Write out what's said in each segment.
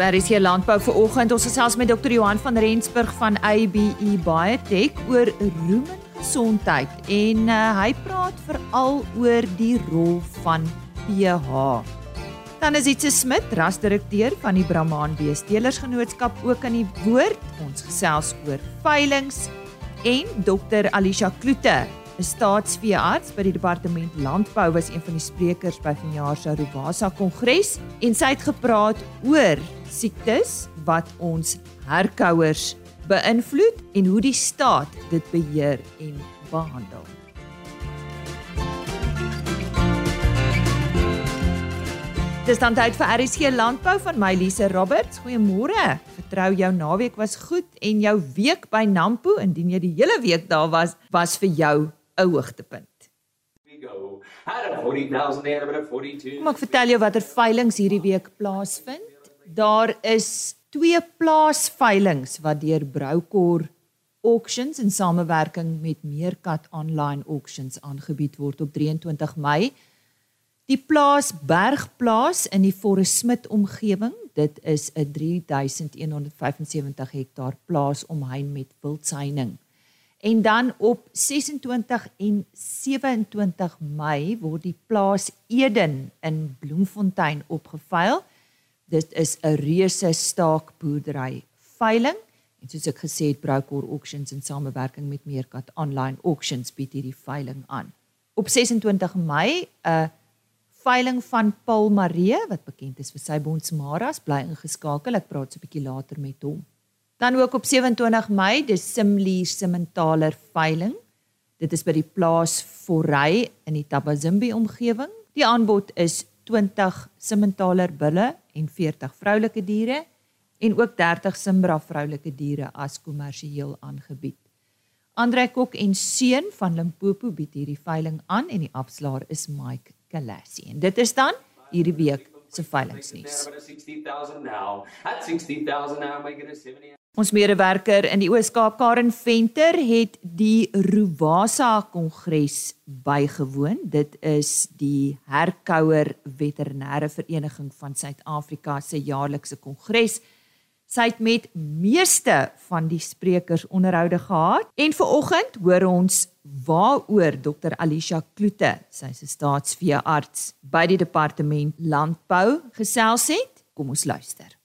Berries hier landbou vir oggend. Ons gesels met Dr. Johan van Rensburg van ABE Biotech oor rumengesondheid en uh, hy praat veral oor die rol van pH. Dan is dit Smit, rasdirekteur van die Brahman Beestelersgenootskap ook aan die woord. Ons gesels oor veilinge en Dr. Alisha Kloete 'n staatsveearts by die departement landbou was een van die sprekers by vanjaar se Rubasa kongres en sy het gepraat oor siektes wat ons herkouers beïnvloed en hoe die staat dit beheer en behandel. Dis dan tyd vir RSG landbou van my Lise Roberts. Goeiemôre. Vertrou jou naweek was goed en jou week by Nampo indien jy die hele week daar was, was vir jou 'n hoogtepunt. Kom ek vertel jou watter veilinge hierdie week plaasvind. Daar is twee plaasveilinge wat deur Broukor Auctions in samewerking met Meerkat Online Auctions aangebied word op 23 Mei. Die plaas Bergplaas in die Forest Smith omgewing, dit is 'n 3175 hektaar plaas omheind met wildsyning. En dan op 26 en 27 Mei word die plaas Eden in Bloemfontein opgeveil. Dit is 'n reuse staakboerdery veiling en soos ek gesê het Broukor Auctions in samewerking met Meerkat Online Auctions bied hierdie veiling aan. Op 26 Mei 'n veiling van Paul Maree wat bekend is vir sy bonsmaras bly ingeskakel. Ek praat so 'n bietjie later met hom. Dan ook op 27 Mei, dis Simlier Simmentaler veiling. Dit is by die plaas Forey in die Tabazimbi omgewing. Die aanbod is 20 Simmentaler bulle en 40 vroulike diere en ook 30 Simbra vroulike diere as kommersieel aangebied. Andre Kok en seun van Limpopo bied hierdie veiling aan en die afslaer is Mike Kalassi. En dit is dan hierdie week se veilingsnuus. Ons medewerker in die Oos-Kaap Karen Venter het die Ruwasa Kongres bygewoon. Dit is die Herkouer Veterinêre Vereniging van Suid-Afrika se jaarlikse kongres. Sy het met meeste van die sprekers onderhoude gehad en vanoggend hoor ons waaroor Dr Alisha Kloete, sy is 'n staatsveearts by die departement landbou gesels het. Kom ons luister.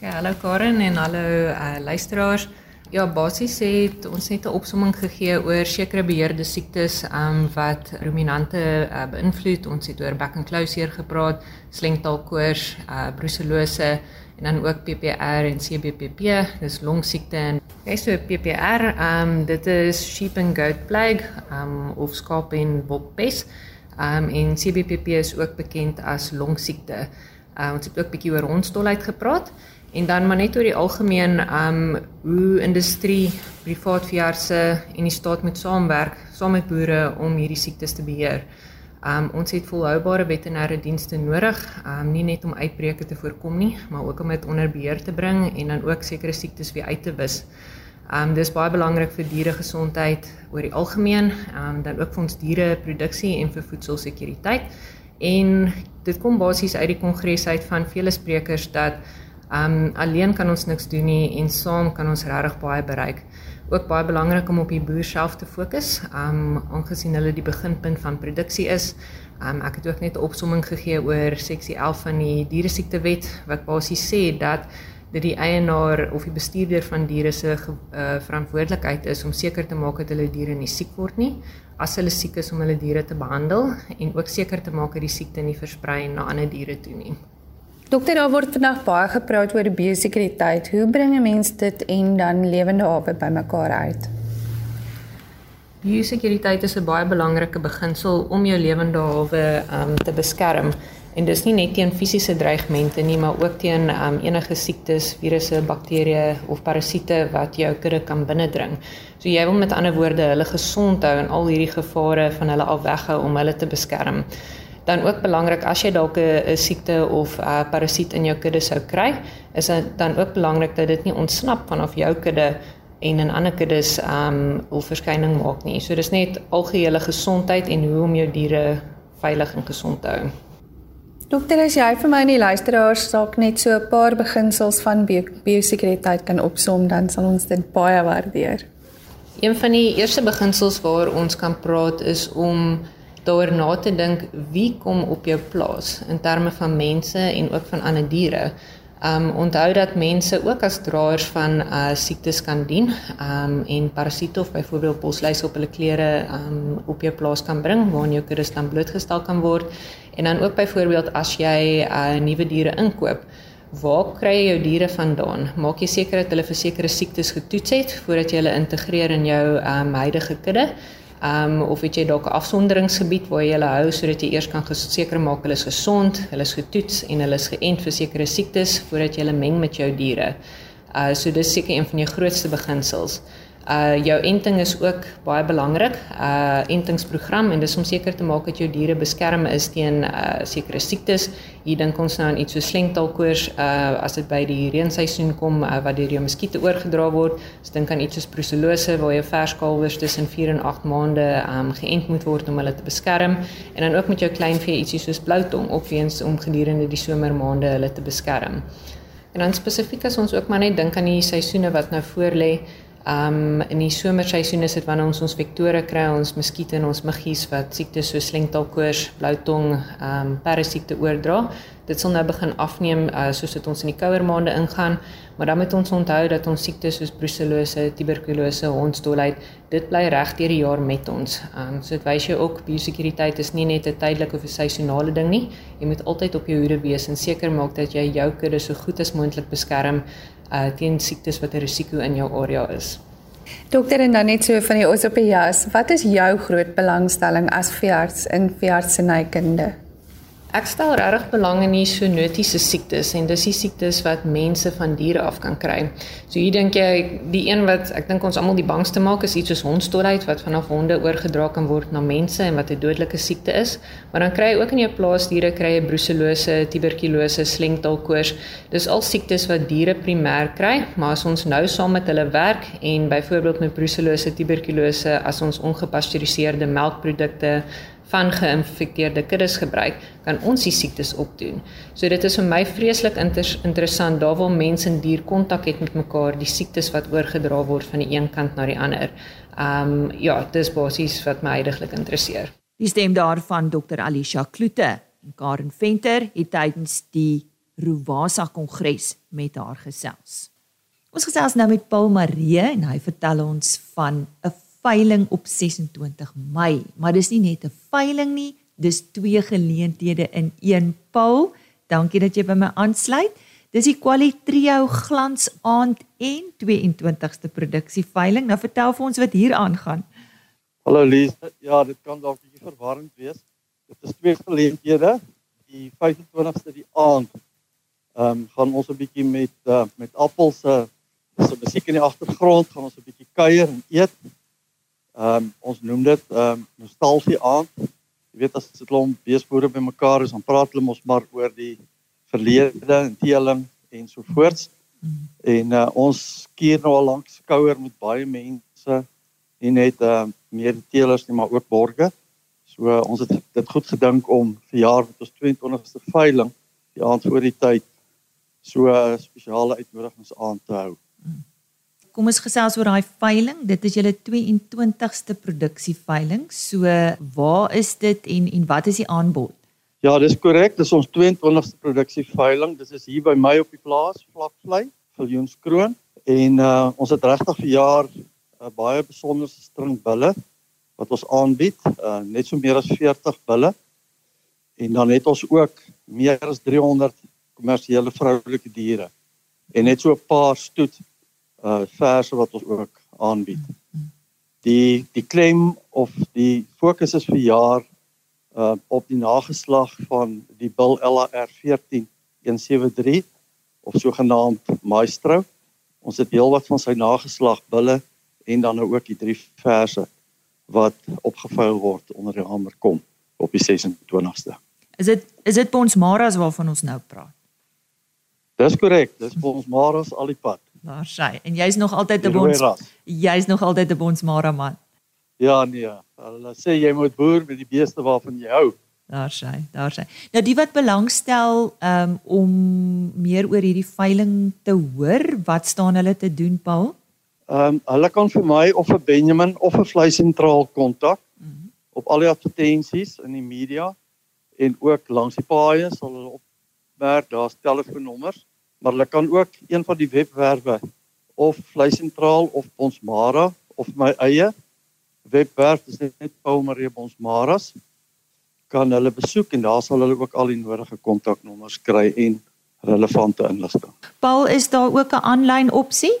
Okay, hallo Karen en hallo uh, luisteraars. Ja, basies het ons net 'n opsomming gegee oor sekere beheerde siektes um, wat ruminante uh, beïnvloed. Ons het oor bek en klauseer gepraat, slengtaalkoors, uh, brucellose en dan ook PPR en CBPP, dis longsiekte en jy so PPR, um, dit is sheep and goat plague um, of skaap en bokpes. Um, en CBPP is ook bekend as longsiekte. Uh, ons het ook 'n bietjie oor hondstolheid gepraat. En dan maar net oor die algemeen um hoe industrie, privaat veeartse en die staat moet saamwerk saam met boere om hierdie siektes te beheer. Um ons het volhoubare veterinêre dienste nodig, um nie net om uitbreke te voorkom nie, maar ook om dit onder beheer te bring en dan ook sekere siektes weer uit te wis. Um dis baie belangrik vir dieregesondheid oor die algemeen, um dan ook vir ons diereproduksie en vir voedselsekuriteit. En dit kom basies uit die kongres uit van vele sprekers dat Um alleen kan ons niks doen nie en saam kan ons regtig baie bereik. Ook baie belangrik om op die boer self te fokus, um aangesien hulle die beginpunt van produksie is. Um ek het ook net 'n opsomming gegee oor seksie 11 van die dieresiektewet wat basies sê dat dit die eienaar of die bestuurder van diere se uh, verantwoordelikheid is om seker te maak dat hulle diere nie siek word nie as hulle siek is om hulle diere te behandel en ook seker te maak dat die siekte nie versprei na ander diere toe nie. Dokter, daar word vandag baie gepraat oor biosekuriteit. Hoe bring 'n mens dit en dan lewende hawe bymekaar uit? Biosekuriteit is 'n baie belangrike beginsel om jou lewende hawe um, te beskerm. En dis nie net teen fisiese dreigemente nie, maar ook teen um, enige siektes, virusse, bakterieë of parasiete wat jou kudde kan binnendring. So jy wil met ander woorde hulle gesond hou en al hierdie gevare van hulle af weghou om hulle te beskerm dan ook belangrik as jy dalk 'n siekte of 'n parasiet in jou kudde sou kry, is dit dan ook belangrik dat dit nie ontsnap vanaf jou kudde en in ander kuddes um of verskyning maak nie. So dis net algehele gesondheid en hoe om jou diere veilig en gesond te hou. Dokter, as jy vir my en die luisteraars dalk net so 'n paar beginsels van biosekuriteit kan opsom, dan sal ons dit baie waardeer. Een van die eerste beginsels waar ons kan praat is om daaroor na te dink wie kom op jou plaas in terme van mense en ook van ander diere. Um onthou dat mense ook as draers van uh siektes kan dien. Um en parasiete of byvoorbeeld bosluise op hulle klere um op jou plaas kan bring waarin jou kudde dan blootgestel kan word. En dan ook byvoorbeeld as jy uh nuwe diere inkoop, waar kry jy jou diere vandaan? Maak jy seker dat hulle vir sekere siektes getoets het voordat jy hulle integreer in jou um huidige kudde? Um of het jy dalk 'n afsonderingsgebied waar jy hulle hou sodat jy eers kan seker maak hulle is gesond, hulle is getoets en hulle is geënt vir sekere siektes voordat jy hulle meng met jou diere. Uh so dis seker een van jou grootste beginsels. Uh jou enting is ook baie belangrik. Uh entingsprogram en dis om seker te maak dat jou diere beskerm is teen uh sekere siektes. Hier dink ons nou aan iets so slengtaalkoors uh as dit by die reenseisoen kom uh, wat deur jou muskiete oorgedra word. Ons dink aan iets soos brucellose waar jou verskalwers tussen 4 en 8 maande um geënt moet word om hulle te beskerm en dan ook met jou kleinvee ietsie soos bloutong opweens om gedurende die somermaande hulle te beskerm. En dan spesifiek as ons ook maar net dink aan die seisoene wat nou voorlê, Um in die somerseisoen is dit wanneer ons ons vektore kry, ons muskiete en ons muggies wat siektes so slengtaalkoors, bloutong, um parasiete oordra. Dit sal nou begin afneem uh, soos dit ons in die kouer maande ingaan, maar dan moet ons onthou dat ons siektes soos brucellose, tuberkulose, hondsdolheid, dit bly reg deur die jaar met ons. Um so dit wys jou ook biosekuriteit is nie net 'n tydelike of 'n seisonale ding nie. Jy moet altyd op jou hoede wees en seker maak dat jy jou kudde so goed as moontlik beskerm uh teen siektes wat 'n risiko in jou area is. Dokter en dan net so van die osopias, wat is jou groot belangstelling as veearts in veeartsenykunde? Ek stel regtig belang in die zoonotiese siektes en dis die siektes wat mense van diere af kan kry. So hier dink jy die een wat ek dink ons almal die bangste maak is iets soos hondstolheid wat vanaf honde oorgedra kan word na mense en wat 'n dodelike siekte is. Maar dan kry jy ook in jou plaasdiere kry jy brucellose, tuberkulose, slengtaalkoors. Dis al siektes wat diere primêr kry, maar as ons nou saam met hulle werk en byvoorbeeld met brucellose, tuberkulose as ons ongepasteuriseerde melkprodukte van geïnfekteerde kuddes gebruik, kan ons die siektes opdoen. So dit is vir my vreeslik inter interessant daar waar mense en dier kontak het met mekaar, die siektes wat oorgedra word van die een kant na die ander. Um ja, dis basies wat my heidaglik interesseer. Die stem daarvan Dr. Alisha Kloete en Karen Venter het tydens die Ruwasa Kongres met haar gesels. Ons gesels nou met Paul Marie en hy vertel ons van 'n veiling op 26 Mei, maar dis nie net 'n veiling nie, dis twee geleenthede in een Paul. Dankie dat jy by my aansluit. Dis die Qualitrio Glans Aand en 22ste produksie veiling. Nou vertel vir ons wat hier aangaan. Hallo Lies. Ja, dit kan dalk 'n bietjie verwarrend wees. Dit is twee geleenthede. Die 25ste die aand. Ehm um, gaan ons 'n bietjie met uh, met appels se uh, so musiek in die agtergrond gaan ons 'n bietjie kuier en eet. Ehm um, ons noem dit ehm um, nostalgie aand. Jy weet as dit klomp beesboere bymekaar is, dan praat hulle mos maar oor die verlede en teeling en so voorts. En uh, ons keer nou al lank skouer met baie mense en net ehm uh, meer teelers nie maar ook borgers. So uh, ons het dit goed gedink om vir jaar met ons 22ste veiling die aand voor die tyd so 'n uh, spesiale uitnodigings aan te hou. Mm kom ons gesels oor daai veiling. Dit is julle 22ste produksie veiling. So waar is dit en en wat is die aanbod? Ja, dis korrek. Dis ons 22ste produksie veiling. Dit is hier by my op die plaas, Vlakvlei, Viljoenskroon en uh ons het regtig vir jaar 'n uh, baie besonderse string bulle wat ons aanbied, uh net so meer as 40 bulle. En dan het ons ook meer as 300 kommersiële vroulike diere en net so 'n paar stoet uh verse wat ons ook aanbied. Die die claim of die fokus is vir jaar uh op die nageslag van die bil LR 14173 of sogenaamd Maestro. Ons het heelwat van sy nageslag bulle en dan nou ook die drie verse wat opgevou word onder die hamer kom op die 26ste. Is dit is dit ons Maras waarvan ons nou praat? Dis korrek, dis ons Maras al die pad. Daar sy. En jy's nog altyd 'n bons. Jy's nog altyd 'n bons Mara man. Ja nee. Hulle sê jy moet boer met die beeste waarvan jy hou. Daar sê, daar sê. Nou die wat belangstel um, om meer oor hierdie veiling te hoor, wat staan hulle te doen, Paul? Ehm um, hulle kan vir my of vir Benjamin of vir Vlei sentraal kontak mm -hmm. op al die advertensies in die media en ook langs die paaie sal hulle opmerk daar's telefoonnommers, maar hulle kan ook een van die webwerwe of Vlei sentraal of Bonsmara of my eie webwerf is net Paul Marie Bonsmaras kan hulle besoek en daar sal hulle ook al die nodige kontaknommers kry en relevante inligting. Paul, is daar ook 'n aanlyn opsie?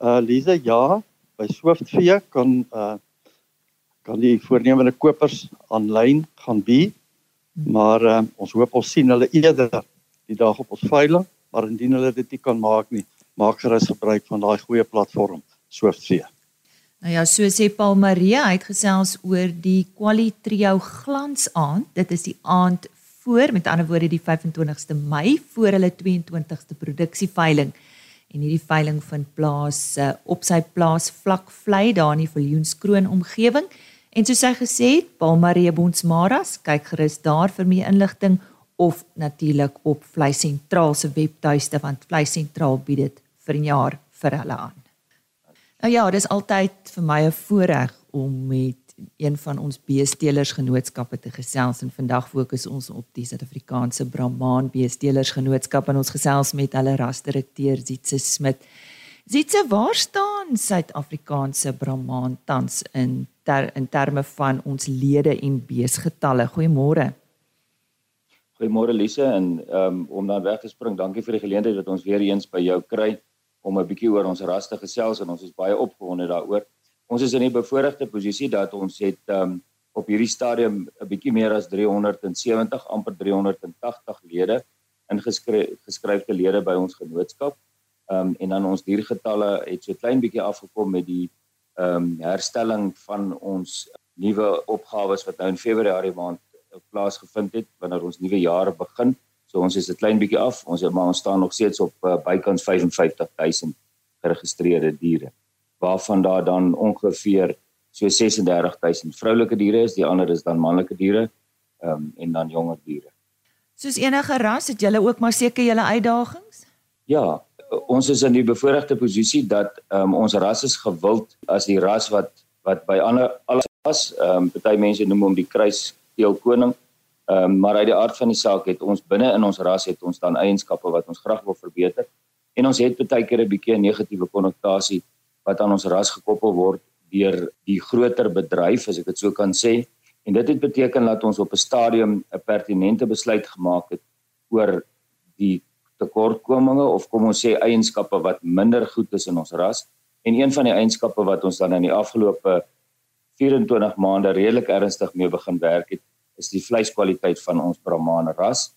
Uh Lisa, ja, by Swiftvee kan uh kan die voornemende kopers aanlyn gaan bi. Maar uh, ons hoop ons sien hulle eerder die dag op ons veiling, maar indien hulle dit nie kan maak nie, maak gerus gebruik van daai goeie platform Swiftvee. Nou ja, so sê Paul Maria, hy het gesels oor die Quali Trio Glansaand. Dit is die aand voor, met ander woorde die 25ste Mei voor hulle 22ste produksieveiling. En hierdie veiling vind plaas uh, op sy plaas Vlakvlei daar in die Viljoenskroon omgewing. En soos hy gesê het, Paul Maria Bonsmaras, kyk gerus daar vir meer inligting of natuurlik op Vlei Sentraal se webtuiste want Vlei Sentraal bied dit vir 'n jaar vir hulle aan. Nou ja, dis altyd vir my 'n voorreg om met een van ons beestelers genootskappe te gesels en vandag fokus ons op die Suid-Afrikaanse Brahman beestelers genootskap en ons gesels met hulle rasdirekteur Zietse Smit. Zietse, waar staan Suid-Afrikaanse Brahman tans in ter, in terme van ons lede en beesgetalle? Goeiemôre. Goeiemôre Lise en um, om dan weg te spring, dankie vir die geleentheid dat ons weer eens by jou kry om 'n bietjie oor ons ras te gesels en ons is baie opgewonde daaroor. Ons is in 'n bevoordeelde posisie dat ons het um, op hierdie stadium 'n bietjie meer as 370 amper 380 lede ingeskryfde lede by ons genootskap. Ehm um, en dan ons diergetalle het so klein bietjie afgekom met die ehm um, herstelling van ons nuwe opgawes wat nou in Februarie maand plaasgevind het wanneer ons nuwe jaar begin. So ons is 'n klein bietjie af. Ons maar ons staan nog steeds op uh, bykans 55000 geregistreerde diere. Waarvan daar dan ongeveer so 36000 vroulike diere is, die ander is dan manlike diere. Ehm um, en dan jonger diere. Soos enige ras het julle ook maar seker julle uitdagings? Ja, ons is in die bevoordeelde posisie dat ehm um, ons ras is gewild as die ras wat wat by ander alles was. Ehm um, party mense noem hom die kruiskeel koning. Ehm um, maar uit die aard van die saak het ons binne in ons ras het ons dan eienskappe wat ons graag wil verbeter. En ons het baie keer 'n bietjie 'n negatiewe konnotasie wat aan ons ras gekoppel word deur die groter bedryf as ek dit so kan sê. En dit het beteken dat ons op 'n stadium 'n pertinente besluit gemaak het oor die tekortkominge of kom ons sê eienskappe wat minder goed is in ons ras. En een van die eienskappe wat ons dan in die afgelope 24 maande redelik ernstig mee begin werk het, is die vleiskwaliteit van ons Brahman ras.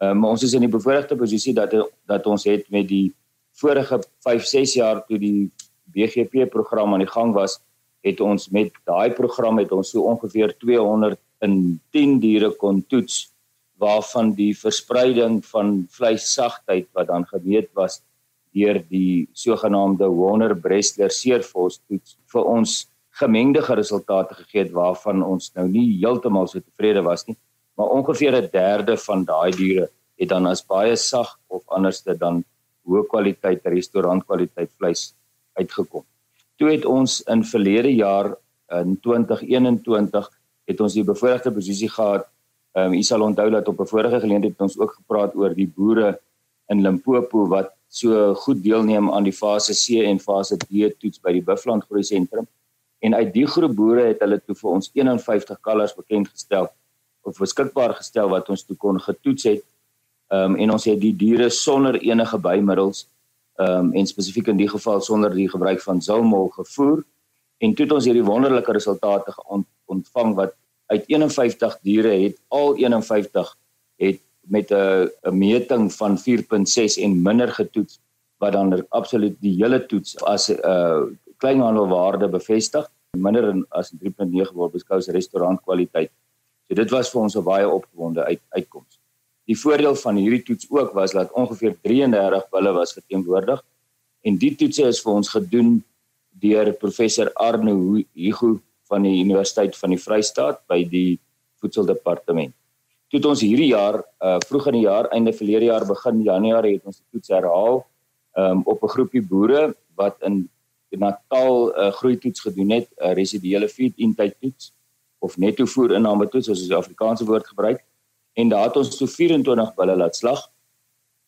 Ehm um, ons is in die bevoordeelde posisie dat dat ons het met die vorige 5, 6 jaar toe die BGP program aan die gang was, het ons met daai program het ons so ongeveer 210 diere kon toets waarvan die verspreiding van vleissagtheid wat dan gemeet was deur die sogenaamde Warner Bressler seervos toets vir ons gemengde resultate gegee het waarvan ons nou nie heeltemal so tevrede was nie, maar ongeveer 'n derde van daai diere het dan as baie sag of anderste dan hoë kwaliteit restaurantkwaliteit vleis uitgekom. Toe het ons in verlede jaar in 2021 het ons die bevoordeelde posisie gehad. Ehm um, u sal onthou dat op 'n vorige geleentheid het ons ook gepraat oor die boere in Limpopo wat so goed deelneem aan die fase C en fase D toets by die Buffalo Groei Sentrum en uit die groep boere het hulle toe vir ons 51 kalvers bekend gestel of beskikbaar gestel wat ons toe kon getoets het. Ehm um, en ons het die diere sonder enige bymiddels ehm um, en spesifiek in die geval sonder die gebruik van zulmol gevoer en toe het ons hierdie wonderlike resultate ontvang wat uit 51 diere het al 51 het met 'n 'n meting van 4.6 en minder getoets wat dan absoluut die hele toets as 'n uh, kleinhandelwaarde bevestig. Minder as 3.9 word beskou as restaurantkwaliteit. So dit was vir ons 'n baie opgewonde uit, uitkoms. Die voordeel van hierdie toets ook was dat ongeveer 33 bulle was verteenwoordig en die toetse is vir ons gedoen deur professor Arno Hugo van die Universiteit van die Vrystaat by die voedseldepartement. Toe het ons hierdie jaar uh vroeg in die jaar, einde verlede jaar begin Januarie het ons die toets herhaal um op 'n groepie boere wat in Natal 'n uh, groeitoets gedoen het, 'n uh, residuele feed intake toets of netto voer inname toets, soos die Afrikaanse woord gebruik. En daar het ons so 24 bulle laat slag.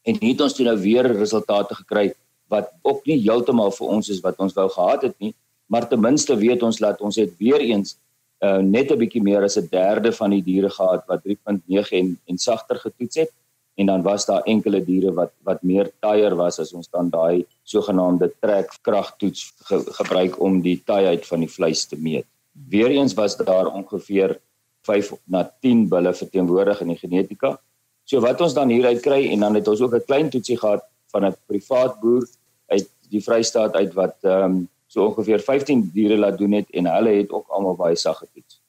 En hier het ons toe nou weer resultate gekry wat ook nie heeltemal vir ons is wat ons wou gehad het nie, maar ten minste weet ons dat ons het weer eens uh, net 'n bietjie meer as 'n derde van die diere gehad wat 3.9 en en sagter getoets het en dan was daar enkele diere wat wat meer taier was as ons dan daai sogenaamde trekkragtoets ge, gebruik om die taaiheid van die vleis te meet. Weereens was daar ongeveer 5 na 10 bulle verteenwoordig in die genetika. So wat ons dan hieruit kry en dan het ons ook 'n klein toetsie gehad van 'n privaat boer uit die Vrystaat uit wat ehm um, so ongeveer 15 diere laat doen het en hulle het ook almal baie sag getoets.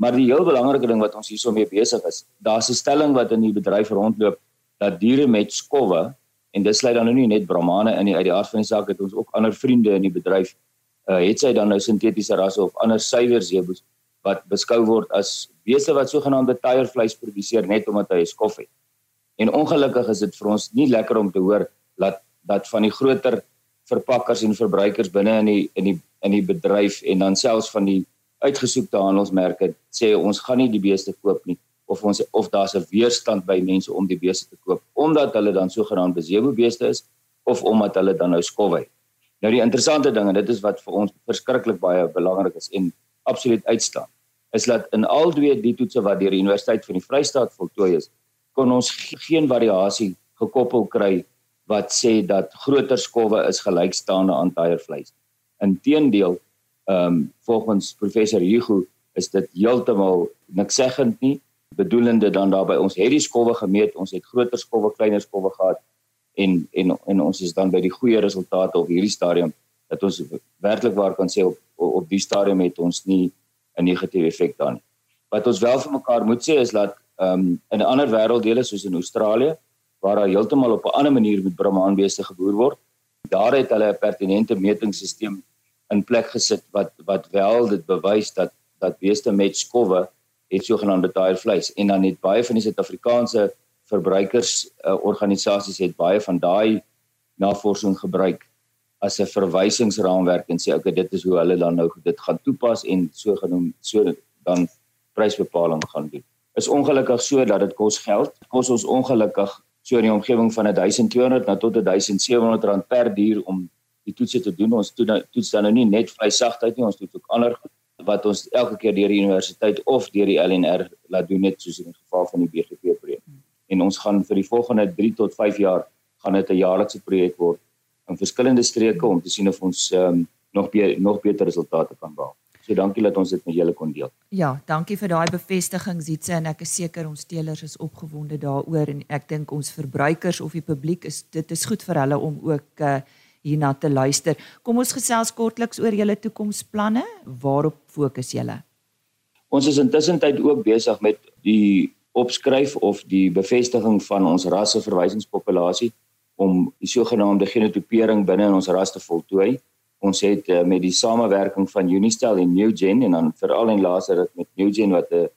Maar die heel belangrike ding wat ons hierso mee besig is, daar's 'n stelling wat in die bedryf rondloop dat diere met skowwe en dit sluit dan nou nie net Brahmane in die uit die aard van die saak het ons ook ander vriende in die bedryf uh, het sy dan nou sintetiese rasse of ander suiwer zeeboes wat beskou word as beeste wat sogenaamde tiervleis produseer net omdat hy 'n skof het. En ongelukkig is dit vir ons nie lekker om te hoor dat dat van die groter verpakkers en verbruikers binne in die in die in die bedryf en dan selfs van die uitgesoekte handelsmerke sê ons gaan nie die beeste koop nie of ons of daar's 'n weerstand by mense om die beeste te koop omdat hulle dan sogenaamd besewe beeste is of omdat hulle dan nou skowwe. Nou die interessante ding en dit is wat vir ons verskriklik baie belangrik is en absoluut uitstaan is dat in al twee die toetse wat deur die Universiteit van die Vrystaat voltooi is kon ons geen variasie gekoppel kry wat sê dat groter skowwe is gelykstaande aan tiervleis. Inteendeel, ehm um, volgens professor Hugo is dit heeltemal niks seggend nie bedoelende dan daarby ons het die skowwe gemeet ons het groter skowwe kleiner skowwe gehad en en en ons is dan by die goeie resultate op hierdie stadium dat ons werklik waar kan sê op op die stadium het ons nie 'n negatiewe effek daar nie. Wat ons wel vir mekaar moet sê is dat ehm um, in ander wêrelddele soos in Australië waar daar heeltemal op 'n ander manier met brahmaanbeeste geboer word, daar het hulle 'n pertinente metingstelsel in plek gesit wat wat wel dit bewys dat dat beeste met skowwe het sogenaamde tire vleis en dan het baie van die Suid-Afrikaanse verbruikers uh, organisasies het baie van daai navorsing gebruik as 'n verwysingsraamwerk en sê okay dit is hoe hulle dan nou dit gaan toepas en so genoem so dan prysbepaling gaan doen. Is ongelukkig so dat dit kos geld. Kos ons ongelukkig so in die omgewing van 1200 na tot 1700 rand per dier om die toetse te doen. Ons toets dan nou nie net vleissagtheid nie, ons toets ook ander wat ons elke keer deur die universiteit of deur die LNR laat doen net soos in die geval van die BGP projek. En ons gaan vir die volgende 3 tot 5 jaar gaan dit 'n jaarlikse projek word in verskillende streke om te sien of ons um, nog be nog beter resultate kan behaal. So dankie dat ons dit met julle kon deel. Ja, dankie vir daai bevestiging Zietse en ek is seker ons teelers is opgewonde daaroor en ek dink ons verbruikers of die publiek is dit is goed vir hulle om ook uh, hierna te luister. Kom ons gesels kortliks oor julle toekomsplanne. Waarop fokus julle? Ons is intussen tyd ook besig met die opskryf of die bevestiging van ons rasseverwysingspopulasie om die sogenaamde genotipering binne in ons ras te voltooi. Ons het uh, met die samewerking van Unistel en NewGen en dan veral en laaser met NewGen wat 'n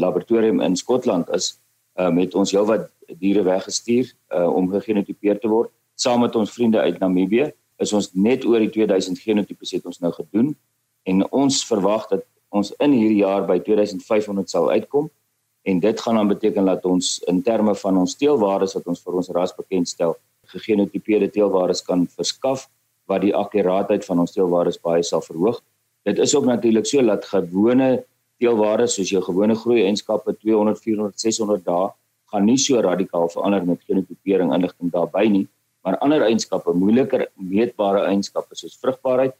laboratorium in Skotland is, uh, met ons heelwat diere weggestuur uh, om gegenotipeer te word saam met ons vriende uit Namibië is ons net oor die 2000 genotipes het ons nou gedoen. En ons verwag dat ons in hierdie jaar by 2500 sal uitkom. En dit gaan dan beteken dat ons in terme van ons teelwaardes wat ons vir ons ras bekendstel gegenotipeerde teelwaardes kan verskaf wat die akkuraatheid van ons teelwaardes baie sal verhoog. Dit is ook natuurlik so dat gewone teelwaardes soos jou gewone groei eienskappe 200, 400, 600 dae gaan nie so radikaal verander met genotipering inligting daarbey nie maar ander eienskappe, moeiliker meetbare eienskappe soos vrugbaarheid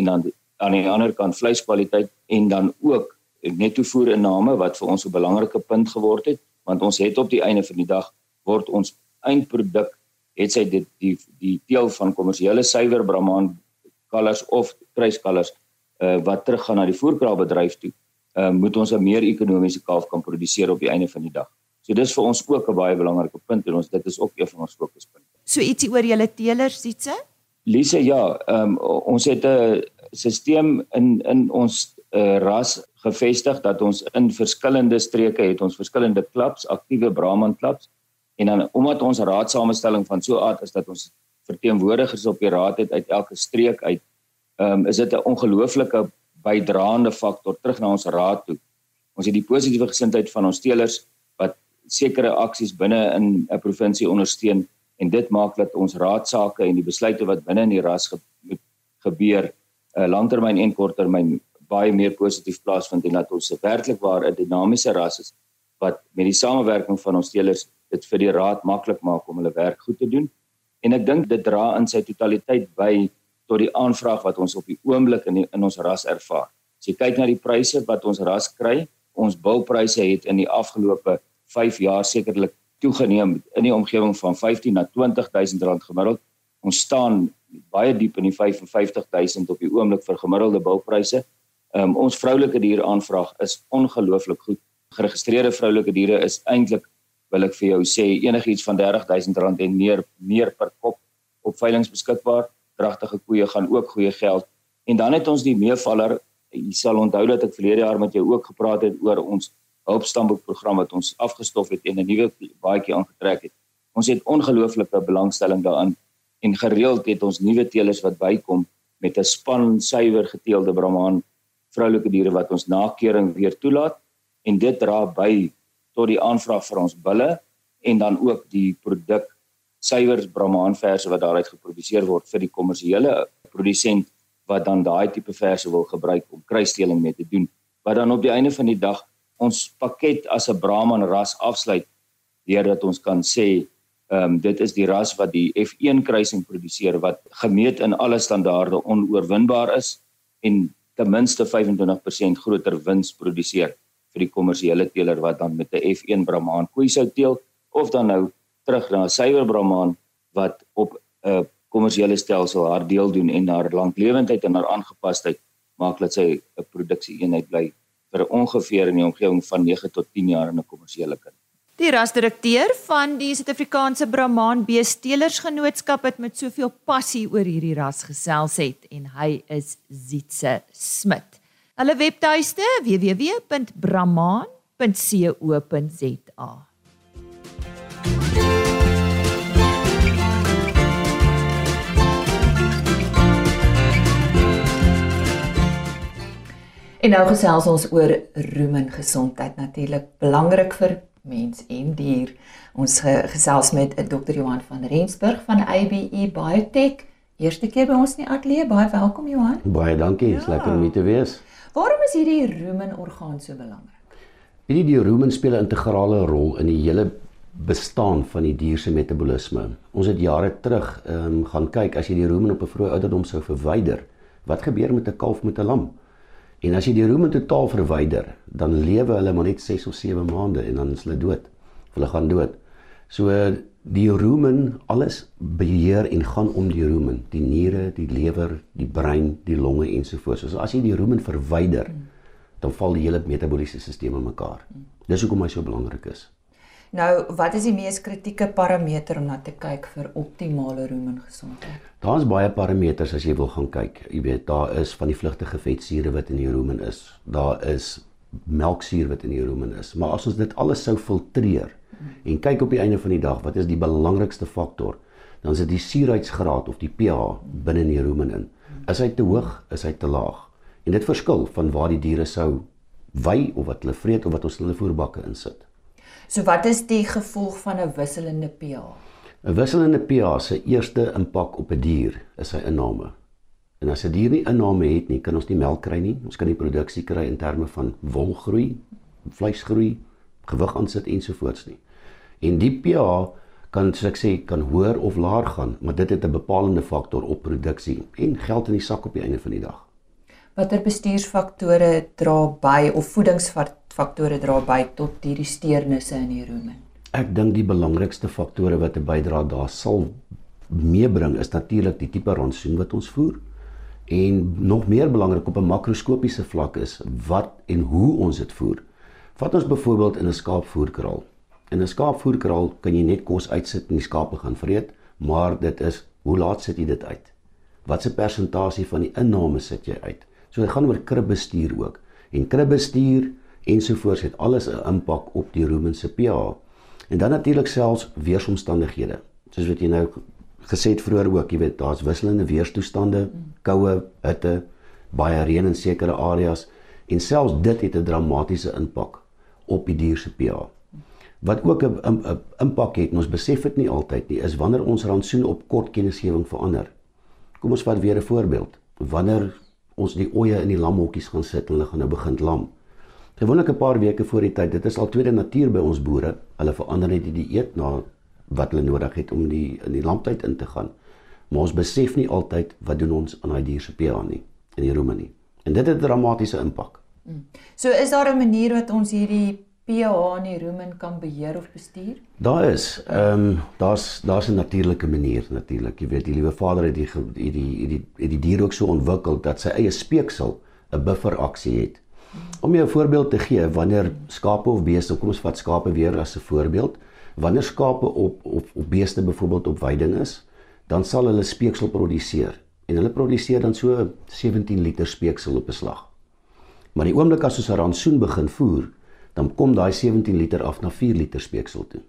en dan aan die ander kant vleiskwaliteit en dan ook netto voerinname wat vir ons 'n belangrike punt geword het, want ons het op die einde van die dag word ons eindproduk het sy dit die die teel van kommersiële suiwer Brahman kalvers of kruiskalvers uh, wat teruggaan na die voerkraalbedryf toe, uh, moet ons 'n meer ekonomiese kalf kan produseer op die einde van die dag. So dis vir ons ook 'n baie belangrike punt en ons dit is ook een van ons fokuspunte. So ietsie oor julle teelers sietse? Lise, ja, ehm um, ons het 'n stelsel in in ons uh, ras gevestig dat ons in verskillende streke het ons verskillende klubs, aktiewe Brahman klubs en dan omdat ons raadsamestelling van so aard is dat ons verteenwoordigers op die raad het uit elke streek uit, ehm um, is dit 'n ongelooflike bydraende faktor terug na ons raad toe. Ons het die positiewe gesindheid van ons teelers sekere aksies binne in 'n provinsie ondersteun en dit maak dat ons raadsake en die besluite wat binne in die ras ge moet gebeur 'n uh, langtermyn en korttermyn baie meer positief plaasvind en dat ons werklik waar 'n dinamiese ras is wat met die samewerking van ons teelers dit vir die raad maklik maak om hulle werk goed te doen. En ek dink dit dra in sy totaliteit by tot die aanvraag wat ons op die oomblik in die, in ons ras ervaar. As jy kyk na die pryse wat ons ras kry, ons bulpryse het in die afgelope 5 jaar sekerlik toegeneem in die omgewing van 15 na 20000 rand gemiddeld. Ons staan baie diep in die 55000 op die oomblik vir gemiddelde bulpryse. Um, ons vroulike diere aanvraag is ongelooflik goed. Geregistreerde vroulike diere is eintlik wil ek vir jou sê enigiets van R30000 en meer meer per kop op veiling beskikbaar. Dragtige koeie gaan ook goeie geld. En dan het ons die meevaller. Jy sal onthou dat ek verlede jaar met jou ook gepraat het oor ons hulpstamboek program wat ons afgestof het en 'n nuwe baadjie aangetrek het. Ons het ongelooflike belangstelling daarin en gereeld het ons nuwe teelers wat bykom met 'n span suiwer geteelde Brahman vroulike diere wat ons na kering weer toelaat en dit dra by tot die aanvraag vir ons bulle en dan ook die produk suiwer Brahmanverse wat daaruit geproduseer word vir die kommersiële produsent wat dan daai tipe verse wil gebruik om kruisdeling mee te doen wat dan op die einde van die dag ons pakket as 'n Brahman ras afsluit deurdat ons kan sê ehm um, dit is die ras wat die F1 kruising produseer wat gemeet in alle standaarde onoorwinbaar is en ten minste 25% groter wins produseer vir die kommersiële teeler wat dan met 'n F1 Brahman koei sou teel of dan nou terug na 'n suiwer Brahman wat op 'n kommersiële stelsel haar deel doen en haar lanklewendheid en haar aangepasheid maak dat sy 'n produksie eenheid bly vir ongeveer in die omgewing van 9 tot 10 jaar in 'n kommersiële kind. Die rasdirekteur van die Suid-Afrikaanse Brahman Beestelersgenootskap het met soveel passie oor hierdie ras gesels het en hy is Zietse Smit. Hulle webtuiste www.brahman.co.za. En nou gesels ons oor roem en gesondheid natuurlik belangrik vir mens en dier. Ons gesels met Dr. Johan van Rensburg van ABE Biotech. Eerste keer by ons in die ateljee. Baie welkom Johan. Baie dankie. Dit is ja. lekker om hier te wees. Waarom is hierdie rumen orgaan so belangrik? Hierdie die rumen speel 'n integrale rol in die hele bestaan van die dier se metabolisme. Ons het jare terug ehm um, gaan kyk as jy die rumen op 'n vroeë ouderdom sou verwyder, wat gebeur met 'n kalf met 'n lam? En as jy die rumen totaal verwyder, dan lewe hulle maar net 6 of 7 maande en dan is hulle dood. Hulle gaan dood. So die rumen alles beheer en gaan om die rumen, die niere, die lewer, die brein, die longe ensovoorts. So as jy die rumen verwyder, dan val die hele metabooliese stelsel in mekaar. Dis hoekom hy so belangrik is. Nou, wat is die mees kritieke parameter om na te kyk vir optimale rumengesondheid? Daar's baie parameters as jy wil gaan kyk. Jy weet, daar is van die vlugtige vetsure wat in die rumen is. Daar is melksuur wat in die rumen is. Maar as ons dit alles sou filtreer en kyk op die einde van die dag, wat is die belangrikste faktor? Dan is dit die suurheidsgraad of die pH binne in die rumen in. Is hy te hoog, is hy te laag? En dit verskil van waar die diere sou wy of wat hulle vreet of wat ons hulle voerbakke insit. So wat is die gevolg van 'n wisselende pH? 'n Wisselende pH se eerste impak op 'n die dier is sy inname. En as 'n die dier nie inname het nie, kan ons nie melk kry nie. Ons kan nie produksie kry in terme van wolgroei, vleisgroei, gewig aansit ensovoorts nie. En die pH kan soos ek sê kan hoër of laer gaan, maar dit het 'n bepalende faktor op produksie en geld in die sak op die einde van die dag. Watter bestuursfaktore dra by of voedingsfaktore faktore dra by tot hierdie steurnisse in die rumen? Ek dink die belangrikste faktore wat 'n bydra daar sal meebring is natuurlik die tipe rantsoen wat ons voer en nog meer belangrik op 'n makroskopiese vlak is wat en hoe ons dit voer. Vat ons byvoorbeeld in 'n skaapvoerkraal. In 'n skaapvoerkraal kan jy net kos uitsit en die skape gaan vreet, maar dit is hoe laat sit jy dit uit? Watse persentasie van die inname sit jy uit? So dit gaan oor kribbestuur ook en kribbestuur ensovoorts het alles 'n impak op die rumen se pH. En dan natuurlik selfs weeromstandighede. Soos wat jy nou gesê het vroeër ook, jy weet, daar's wisselende weerstoestande, koue, hitte, baie reën in sekere areas en selfs dit het 'n dramatiese impak op die dier se pH. Wat ook 'n impak het, ons besef dit nie altyd nie, is wanneer ons rantsoen op kort kennisgewing verander. Kom ons vat weer 'n voorbeeld. Wanneer ons die oeye in die lamhokkies gaan sit en hulle gaan nou begin lam. Gewoonlik 'n paar weke voor die tyd, dit is al tweede natuur by ons boere. Hulle verander net die dieet na wat hulle nodig het om die in die lamptyd in te gaan. Maar ons besef nie altyd wat doen ons aan daai dier se pH nie in die rumen nie. En dit het 'n dramatiese impak. Mm. So is daar 'n manier wat ons hierdie pH in die rumen kan beheer of bestuur? Daar is, ehm um, daar's daar's 'n natuurlike manier natuurlik. Jy weet, die liewe Vader het die die die die die, die dier ook so ontwikkel dat sy eie speeksel 'n buffer aksie het. Om jou 'n voorbeeld te gee, wanneer skape of beeste, kom ons vat skape weer as 'n voorbeeld, wanneer skape op op op beeste byvoorbeeld op weiding is, dan sal hulle speeksel produseer en hulle produseer dan so 17 liter speeksel op 'n slag. Maar die oomblik as ons 'n rantsoen begin voer, dan kom daai 17 liter af na 4 liter speeksel toe.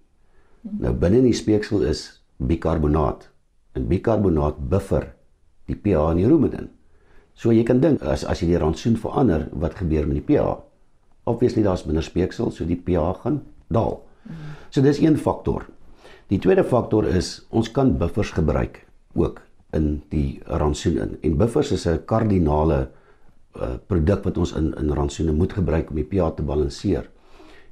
Nou binne in die speeksel is bikarbonaat. En bikarbonaat buffer die pH in die rumen in. So jy kan dink as as jy die rantsoen verander, wat gebeur met die pH? Obviously daar's minder speeksel, so die pH gaan daal. So dis een faktor. Die tweede faktor is ons kan buffers gebruik ook in die rantsoen in. En buffers is 'n kardinale uh, produk wat ons in in rantsoene moet gebruik om die pH te balanseer.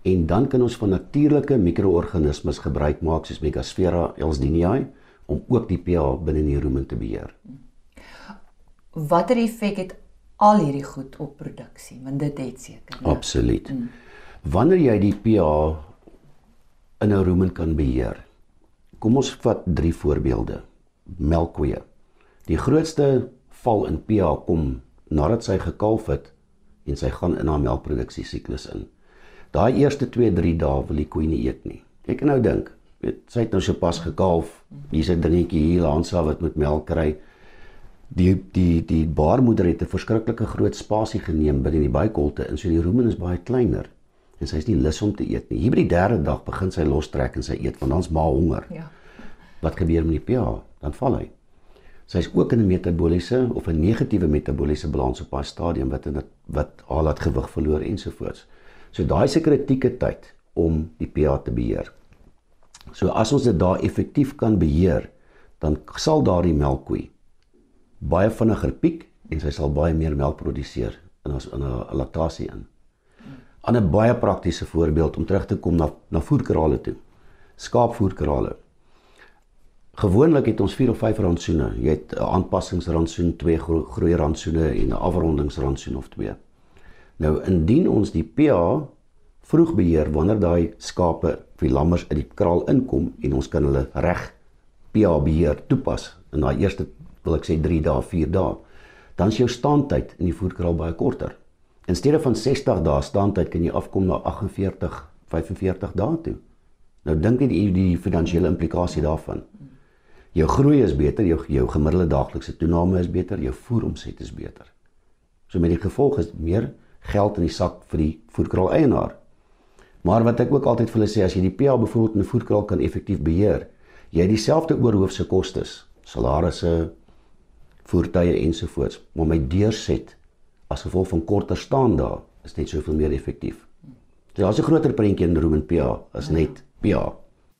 En dan kan ons van natuurlike mikroorganismes gebruik maak soos Megasphaera elsdiniae om ook die pH binne die rumen te beheer. Watter effek het al hierdie goed op produksie? Want dit het seker. Ja? Absoluut. Mm. Wanneer jy die pH in 'n rumen kan beheer. Kom ons vat drie voorbeelde. Melkkoeie. Die grootste val in pH kom nadat sy gekalf het en sy gaan in haar melkproduksie siklus in. Daai eerste 2-3 dae wil die koei nie eet nie. Ek kan nou dink, weet, sy het nou sopas gekalf. Hier's 'n dingetjie hier Hansa wat met melk kry. Die die die baarmoeder het 'n verskriklike groot spasie geneem binne die buikholte en so die rumen is baie kleiner en sy is nie lus om te eet nie. Hier by die derde dag begin sy lostrek en sy eet want dan's maar honger. Ja. Wat gebeur met die pH? Dan val hy. Sy is ook in 'n metaboliese of 'n negatiewe metaboliese balans op haar stadium wat in wat haar laat gewig verloor ensovoorts. So daai se kritieke tyd om die pH te beheer. So as ons dit daar effektief kan beheer, dan sal daardie melkkoe baie vinniger piek en sy sal baie meer melk produseer in ons in 'n laktasie in. 'n ander baie praktiese voorbeeld om terug te kom na na voerkrale toe. Skaapvoerkrale. Gewoonlik het ons 4 of 5 rantsoene. Jy het 'n aanpassingsrantsoen, twee gro groei rantsoene en 'n afrondingsrantsoen of twee. Nou indien ons die pH vroeg beheer wanneer daai skape of die lammers in die kraal inkom en ons kan hulle reg pH beheer toepas in daai eerste wil ek sê 3 dae, 4 dae, dan is jou staantyd in die voerkraal baie korter. In steede van 60 dae staantyd kan jy afkom na 48, 45 dae toe. Nou dink net die, die finansiële implikasie daarvan. Jou groei is beter, jou jou gemiddelde daaglikse toename is beter, jou voeromset is beter. So met die gevolg is meer geld in die sak vir die voerkraal eienaar. Maar wat ek ook altyd vir hulle sê, as jy die PA byvoorbeeld in 'n voerkraal kan effektief beheer, jy het dieselfde oorhoofse kostes, salarisse, voertuie ensovoorts, maar my deurset as gevolg van korter staan daar is net soveel meer effektief. So daar's 'n groter prentjie in Roman PA as net PA.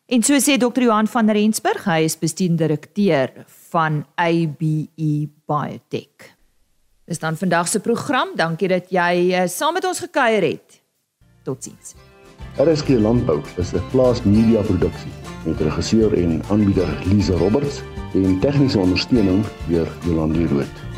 En so sê Dr. Johan van Rensburg, hy is bestuurende direkteur van ABE Biotech. Dis dan vandag se program. Dankie dat jy uh, saam met ons gekuier het. Totsiens. RSG Landbou is 'n plaas media produksie met regisseur en aanbieder Lize Roberts en tegniese ondersteuning deur Jolande Rooi.